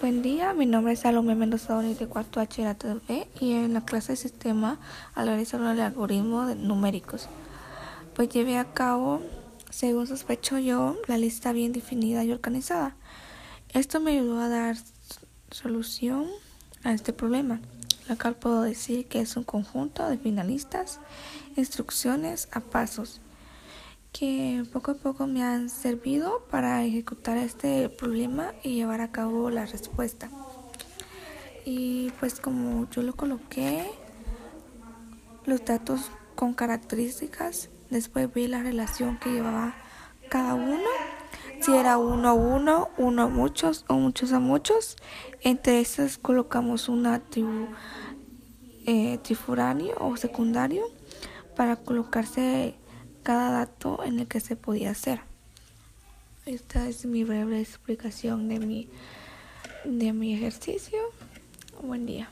Buen día, mi nombre es Salomé Mendoza de cuarto H B y en la clase de sistema hablaré sobre el algoritmo de numéricos. Pues llevé a cabo, según sospecho yo, la lista bien definida y organizada. Esto me ayudó a dar solución a este problema, la cual puedo decir que es un conjunto de finalistas, instrucciones a pasos que poco a poco me han servido para ejecutar este problema y llevar a cabo la respuesta. Y pues como yo lo coloqué, los datos con características, después vi la relación que llevaba cada uno, si era uno a uno, uno a muchos o muchos a muchos. Entre esas colocamos una tribu, eh, o secundario para colocarse cada dato en el que se podía hacer. Esta es mi breve explicación de mi, de mi ejercicio. Buen día.